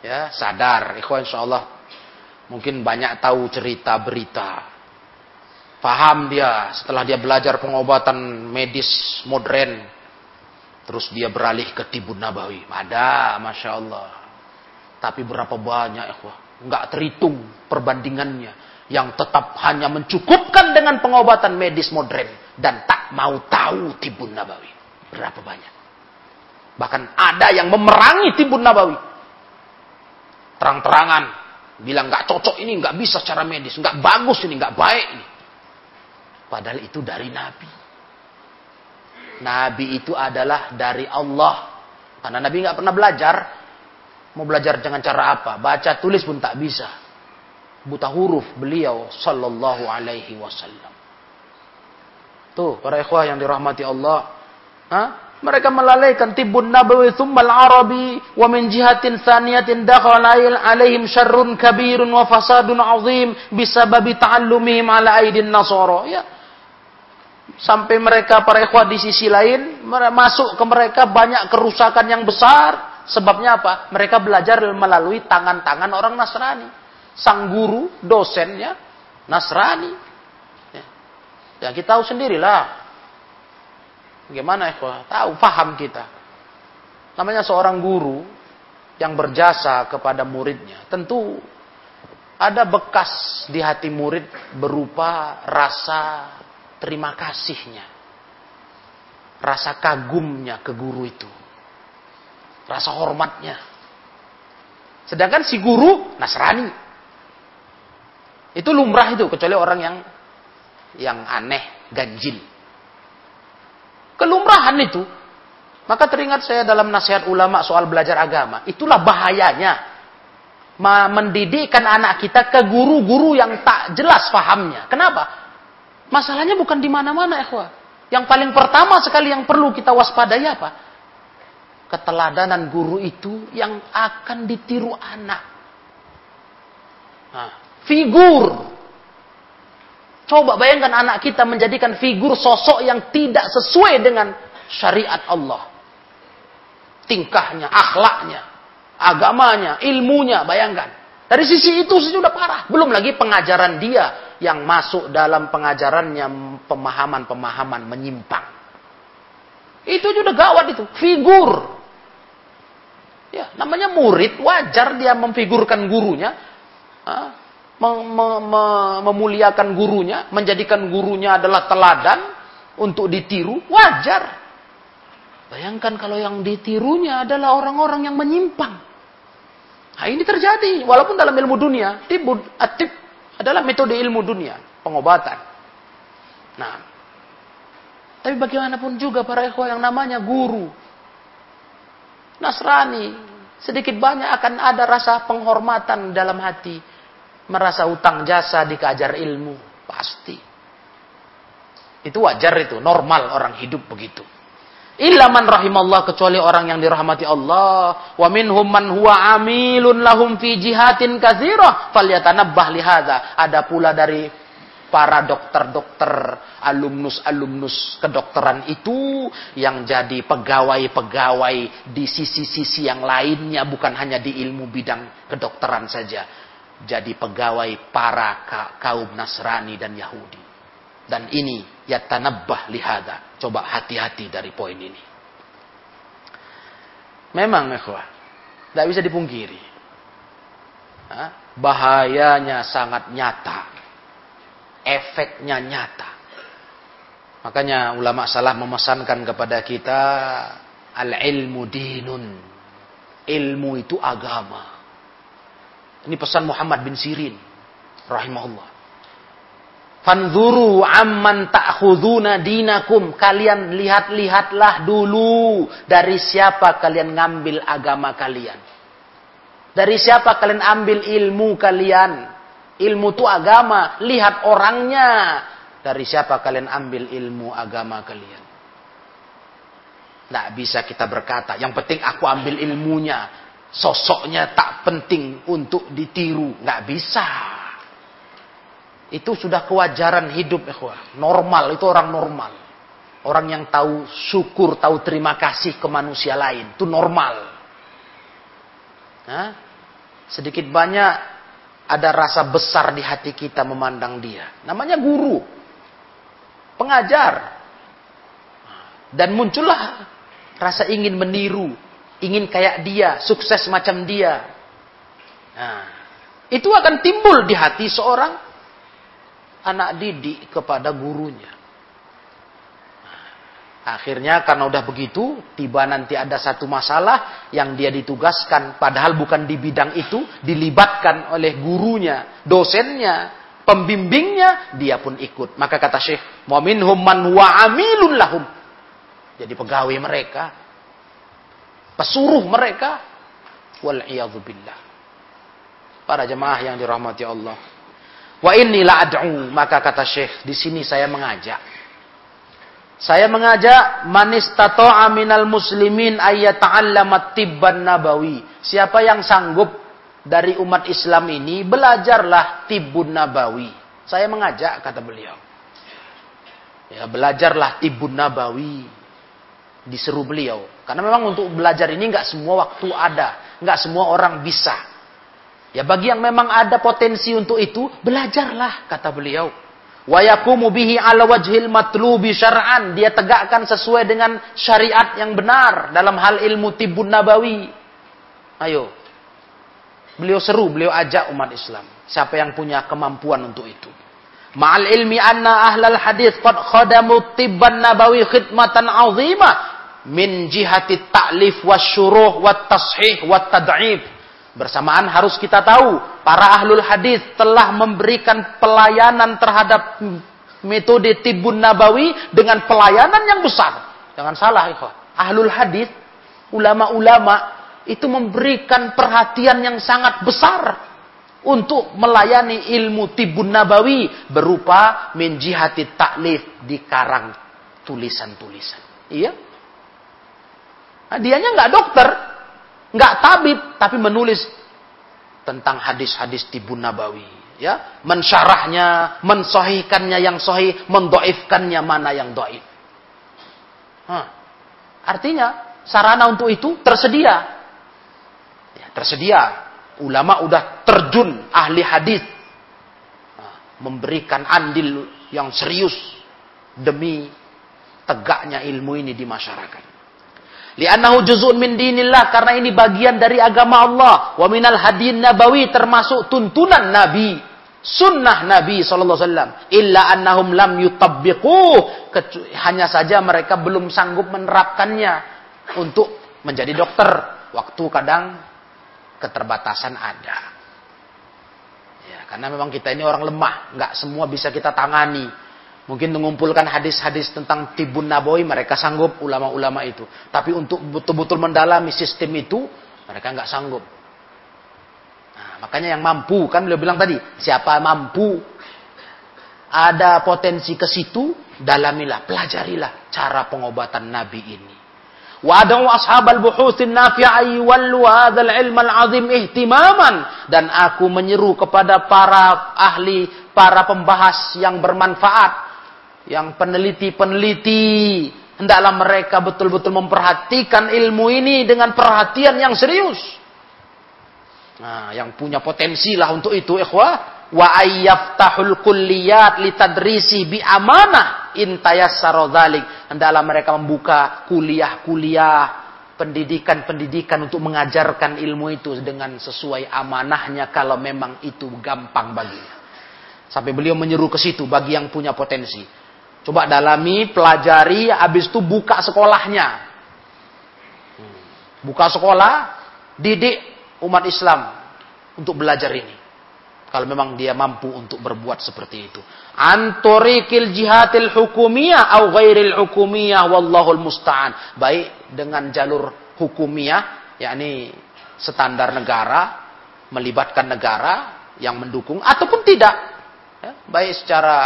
Ya, sadar. Ikhwan insya Allah Mungkin banyak tahu cerita berita. Paham dia setelah dia belajar pengobatan medis modern. Terus dia beralih ke tibun nabawi. Ada, Masya Allah. Tapi berapa banyak, ikhwah. Enggak terhitung perbandingannya. Yang tetap hanya mencukupkan dengan pengobatan medis modern. Dan tak mau tahu tibun nabawi. Berapa banyak. Bahkan ada yang memerangi tibun nabawi. Terang-terangan. Bilang nggak cocok ini, nggak bisa secara medis. nggak bagus ini, nggak baik ini. Padahal itu dari Nabi. Nabi itu adalah dari Allah. Karena Nabi nggak pernah belajar. Mau belajar dengan cara apa? Baca tulis pun tak bisa. Buta huruf beliau sallallahu alaihi wasallam. Tuh, para ikhwah yang dirahmati Allah. Hah? Mereka melalaikan tibun nabawi thummal arabi wa min jihatin saniyatin dakhala alaihim syarrun kabirun wa fasadun azim bisababi ta'allumihim ala aidin nasara. Ya, sampai mereka para ikhwah di sisi lain masuk ke mereka banyak kerusakan yang besar. Sebabnya apa? Mereka belajar melalui tangan-tangan orang Nasrani. Sang guru dosennya Nasrani. Ya, ya kita tahu sendirilah gimana ikhwah tahu paham kita namanya seorang guru yang berjasa kepada muridnya tentu ada bekas di hati murid berupa rasa terima kasihnya. Rasa kagumnya ke guru itu. Rasa hormatnya. Sedangkan si guru Nasrani. Itu lumrah itu kecuali orang yang yang aneh, ganjil. Kelumrahan itu. Maka teringat saya dalam nasihat ulama soal belajar agama. Itulah bahayanya mendidikkan anak kita ke guru-guru yang tak jelas pahamnya. Kenapa? Masalahnya bukan di mana-mana, ikhwah. Yang paling pertama sekali yang perlu kita waspadai apa? Keteladanan guru itu yang akan ditiru anak. Nah, figur. Coba bayangkan anak kita menjadikan figur sosok yang tidak sesuai dengan syariat Allah. Tingkahnya, akhlaknya, agamanya, ilmunya, bayangkan. Dari sisi itu sudah parah. Belum lagi pengajaran dia yang masuk dalam pengajarannya pemahaman-pemahaman menyimpang. Itu sudah gawat itu. Figur. Ya, namanya murid, wajar dia memfigurkan gurunya. Mem mem memuliakan gurunya, menjadikan gurunya adalah teladan untuk ditiru, wajar. Bayangkan kalau yang ditirunya adalah orang-orang yang menyimpang. Nah, ini terjadi walaupun dalam ilmu dunia, tibud atib adalah metode ilmu dunia, pengobatan. Nah, tapi bagaimanapun juga para ikhwah yang namanya guru, Nasrani, sedikit banyak akan ada rasa penghormatan dalam hati, merasa utang jasa dikajar ilmu, pasti. Itu wajar itu, normal orang hidup begitu. Illa man rahimallah kecuali orang yang dirahmati Allah. Wa minhum man huwa amilun lahum fi jihatin katsirah falyatanabbah lihadza. Ada pula dari para dokter-dokter, alumnus-alumnus kedokteran itu yang jadi pegawai-pegawai di sisi-sisi yang lainnya bukan hanya di ilmu bidang kedokteran saja. Jadi pegawai para kaum Nasrani dan Yahudi. Dan ini yatanabbah lihada. Coba hati-hati dari poin ini. Memang ikhwah, tidak bisa dipungkiri. Bahayanya sangat nyata. Efeknya nyata. Makanya ulama salah memesankan kepada kita al-ilmu dinun. Ilmu itu agama. Ini pesan Muhammad bin Sirin rahimahullah. Fanzuru amman ta'khuduna dinakum. Kalian lihat-lihatlah dulu dari siapa kalian ngambil agama kalian. Dari siapa kalian ambil ilmu kalian. Ilmu itu agama, lihat orangnya. Dari siapa kalian ambil ilmu agama kalian. Tidak bisa kita berkata, yang penting aku ambil ilmunya. Sosoknya tak penting untuk ditiru. Nggak bisa. Itu sudah kewajaran hidup. Normal, itu orang normal. Orang yang tahu syukur, tahu terima kasih ke manusia lain. Itu normal. Nah, sedikit banyak ada rasa besar di hati kita memandang dia. Namanya guru, pengajar. Dan muncullah rasa ingin meniru, ingin kayak dia, sukses macam dia. Nah, itu akan timbul di hati seorang anak didik kepada gurunya. Akhirnya karena udah begitu, tiba nanti ada satu masalah yang dia ditugaskan, padahal bukan di bidang itu, dilibatkan oleh gurunya, dosennya, pembimbingnya, dia pun ikut. Maka kata Syekh, "Mu'minhum man amilun lahum." Jadi pegawai mereka, pesuruh mereka, wal billah. Para jemaah yang dirahmati Allah. Wa inni la ad'u, maka kata Syekh, di sini saya mengajak saya mengajak manis tato aminal muslimin ayyata'allama tibban nabawi. Siapa yang sanggup dari umat Islam ini belajarlah tibbun nabawi. Saya mengajak kata beliau. Ya, belajarlah tibbun nabawi. Diseru beliau. Karena memang untuk belajar ini nggak semua waktu ada, nggak semua orang bisa. Ya bagi yang memang ada potensi untuk itu, belajarlah kata beliau. Wa yakumu bihi ala wajhil matlubi syar'an. Dia tegakkan sesuai dengan syariat yang benar dalam hal ilmu tibun nabawi. Ayo. Beliau seru, beliau ajak umat Islam. Siapa yang punya kemampuan untuk itu. Ma'al ilmi anna ahlal hadis qad khadamu tibban nabawi khidmatan azimah min jihati ta'lif wa syuruh wa tashih wa tad'ib Bersamaan harus kita tahu, para ahlul hadis telah memberikan pelayanan terhadap metode tibun nabawi dengan pelayanan yang besar. Jangan salah, ikhwah. Ahlul hadis, ulama-ulama itu memberikan perhatian yang sangat besar untuk melayani ilmu tibun nabawi berupa menjihati taklif di karang tulisan-tulisan. Iya? Nah, dianya nggak dokter, nggak tabib tapi menulis tentang hadis-hadis tibun nabawi ya mensyarahnya mensohikannya yang sohi mendoifkannya mana yang doif Hah. artinya sarana untuk itu tersedia ya, tersedia ulama udah terjun ahli hadis memberikan andil yang serius demi tegaknya ilmu ini di masyarakat Li'annahu juz'un min dinillah karena ini bagian dari agama Allah. Wa minal hadin nabawi termasuk tuntunan Nabi, sunnah Nabi sallallahu alaihi wasallam. Illa annahum lam yutabbiqu hanya saja mereka belum sanggup menerapkannya untuk menjadi dokter. Waktu kadang keterbatasan ada. Ya, karena memang kita ini orang lemah, nggak semua bisa kita tangani. Mungkin mengumpulkan hadis-hadis tentang tibun nabawi mereka sanggup ulama-ulama itu. Tapi untuk betul-betul mendalami sistem itu mereka nggak sanggup. Nah, makanya yang mampu kan beliau bilang tadi siapa mampu ada potensi ke situ dalamilah pelajarilah cara pengobatan Nabi ini. Ad'u ashabal buhusin nafi'ai wallu hadzal ilm al-azim ihtimaman dan aku menyeru kepada para ahli, para pembahas yang bermanfaat yang peneliti-peneliti hendaklah mereka betul-betul memperhatikan ilmu ini dengan perhatian yang serius. Nah, yang punya potensi lah untuk itu, ikhwah. Wa ayyaftahul kulliyat litadrisi bi amanah intayassara dzalik. Hendaklah mereka membuka kuliah-kuliah pendidikan-pendidikan untuk mengajarkan ilmu itu dengan sesuai amanahnya kalau memang itu gampang baginya. Sampai beliau menyeru ke situ bagi yang punya potensi. Coba dalami, pelajari, habis itu buka sekolahnya. Buka sekolah, didik umat Islam untuk belajar ini. Kalau memang dia mampu untuk berbuat seperti itu. Antorikil jihadil hukumiyah au ghairil hukumiyah wallahul musta'an. Baik dengan jalur hukumiyah, yakni standar negara, melibatkan negara yang mendukung ataupun tidak. Ya, baik secara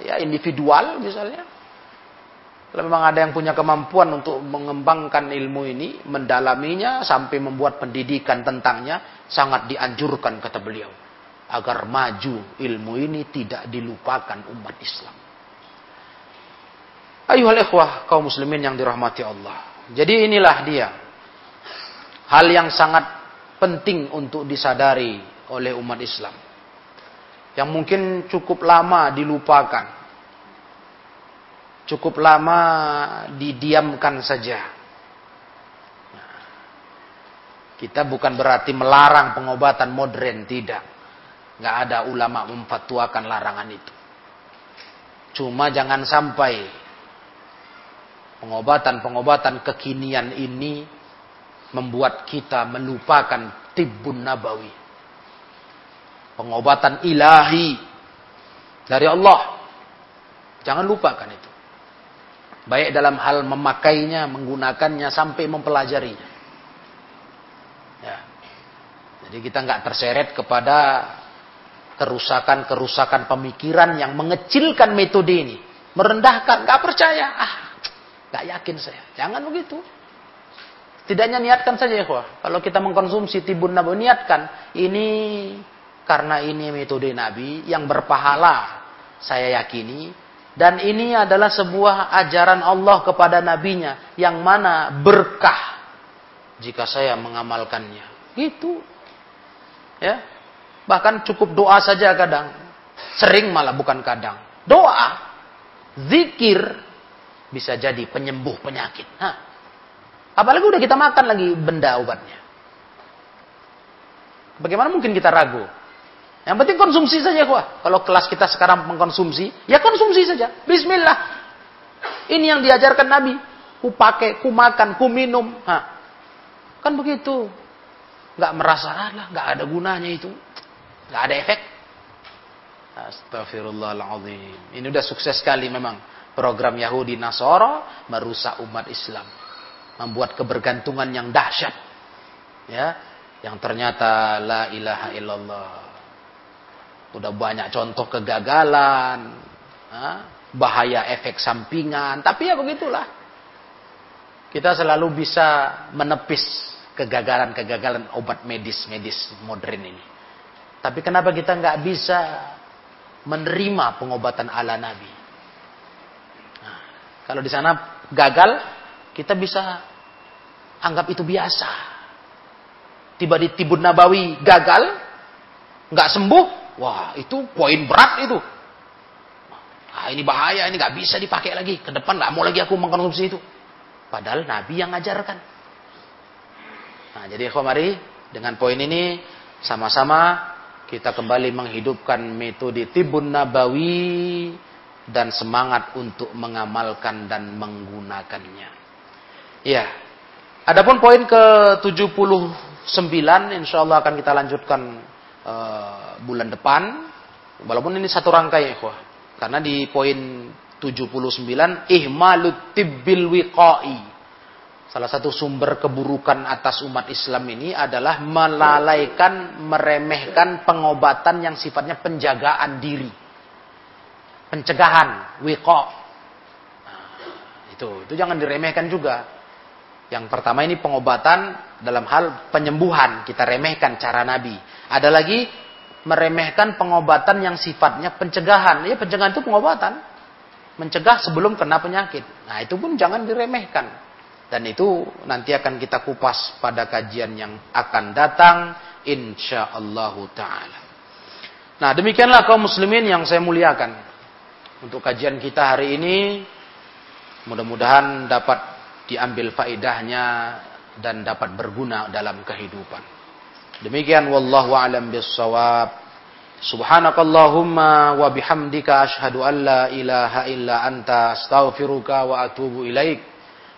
ya individual misalnya. Kalau memang ada yang punya kemampuan untuk mengembangkan ilmu ini mendalaminya sampai membuat pendidikan tentangnya sangat dianjurkan kata beliau agar maju ilmu ini tidak dilupakan umat Islam ayuhal ikhwah kaum muslimin yang dirahmati Allah jadi inilah dia hal yang sangat penting untuk disadari oleh umat Islam yang mungkin cukup lama dilupakan. Cukup lama didiamkan saja. Kita bukan berarti melarang pengobatan modern, tidak. Nggak ada ulama memfatwakan larangan itu. Cuma jangan sampai pengobatan-pengobatan kekinian ini membuat kita melupakan tibbun nabawi. Pengobatan ilahi dari Allah. Jangan lupakan itu. Baik dalam hal memakainya, menggunakannya, sampai mempelajarinya. Ya. Jadi kita nggak terseret kepada kerusakan-kerusakan pemikiran yang mengecilkan metode ini. Merendahkan, nggak percaya. Ah, nggak yakin saya. Jangan begitu. Tidaknya niatkan saja ya Kalau kita mengkonsumsi tibun nabi, niatkan. Ini karena ini metode Nabi yang berpahala. Saya yakini. Dan ini adalah sebuah ajaran Allah kepada nabinya. Yang mana berkah. Jika saya mengamalkannya. Gitu. Ya. Bahkan cukup doa saja kadang. Sering malah bukan kadang. Doa. Zikir. Bisa jadi penyembuh penyakit. Hah. Apalagi udah kita makan lagi benda obatnya. Bagaimana mungkin kita ragu? Yang penting konsumsi saja kuah. Kalau kelas kita sekarang mengkonsumsi, ya konsumsi saja. Bismillah. Ini yang diajarkan Nabi. Ku pakai, ku makan, ku minum. Hah. Kan begitu. Gak merasa, lah, gak ada gunanya itu. Nggak ada efek. Astagfirullahaladzim. Ini udah sukses sekali memang. Program Yahudi Nasoro merusak umat Islam. Membuat kebergantungan yang dahsyat. Ya, yang ternyata la ilaha illallah. Udah banyak contoh kegagalan, bahaya efek sampingan, tapi ya begitulah. Kita selalu bisa menepis kegagalan-kegagalan obat medis-medis modern ini. Tapi kenapa kita nggak bisa menerima pengobatan ala Nabi? Nah, kalau di sana gagal, kita bisa anggap itu biasa. Tiba di Tibun Nabawi gagal, nggak sembuh, wah itu poin berat itu. Ah, ini bahaya, ini nggak bisa dipakai lagi. Ke depan nggak mau lagi aku mengkonsumsi itu. Padahal Nabi yang ngajarkan. Nah, jadi mari dengan poin ini sama-sama kita kembali menghidupkan metode tibun nabawi dan semangat untuk mengamalkan dan menggunakannya. Ya. Adapun poin ke-79 insya Allah akan kita lanjutkan uh, bulan depan. Walaupun ini satu rangkai ya, Karena di poin 79 ihmalut tibbil wiqai Salah satu sumber keburukan atas umat Islam ini adalah melalaikan, meremehkan pengobatan yang sifatnya penjagaan diri. Pencegahan, wiko. Nah, itu, itu jangan diremehkan juga. Yang pertama ini pengobatan dalam hal penyembuhan, kita remehkan cara Nabi. Ada lagi meremehkan pengobatan yang sifatnya pencegahan. Ya pencegahan itu pengobatan. Mencegah sebelum kena penyakit. Nah itu pun jangan diremehkan. Dan itu nanti akan kita kupas pada kajian yang akan datang insyaallah taala. Nah, demikianlah kaum muslimin yang saya muliakan. Untuk kajian kita hari ini mudah-mudahan dapat diambil faedahnya dan dapat berguna dalam kehidupan. Demikian wallahu alam bissawab. Subhanakallahumma wa bihamdika ashhadu an la ilaha illa anta astaghfiruka wa atubu ilaik.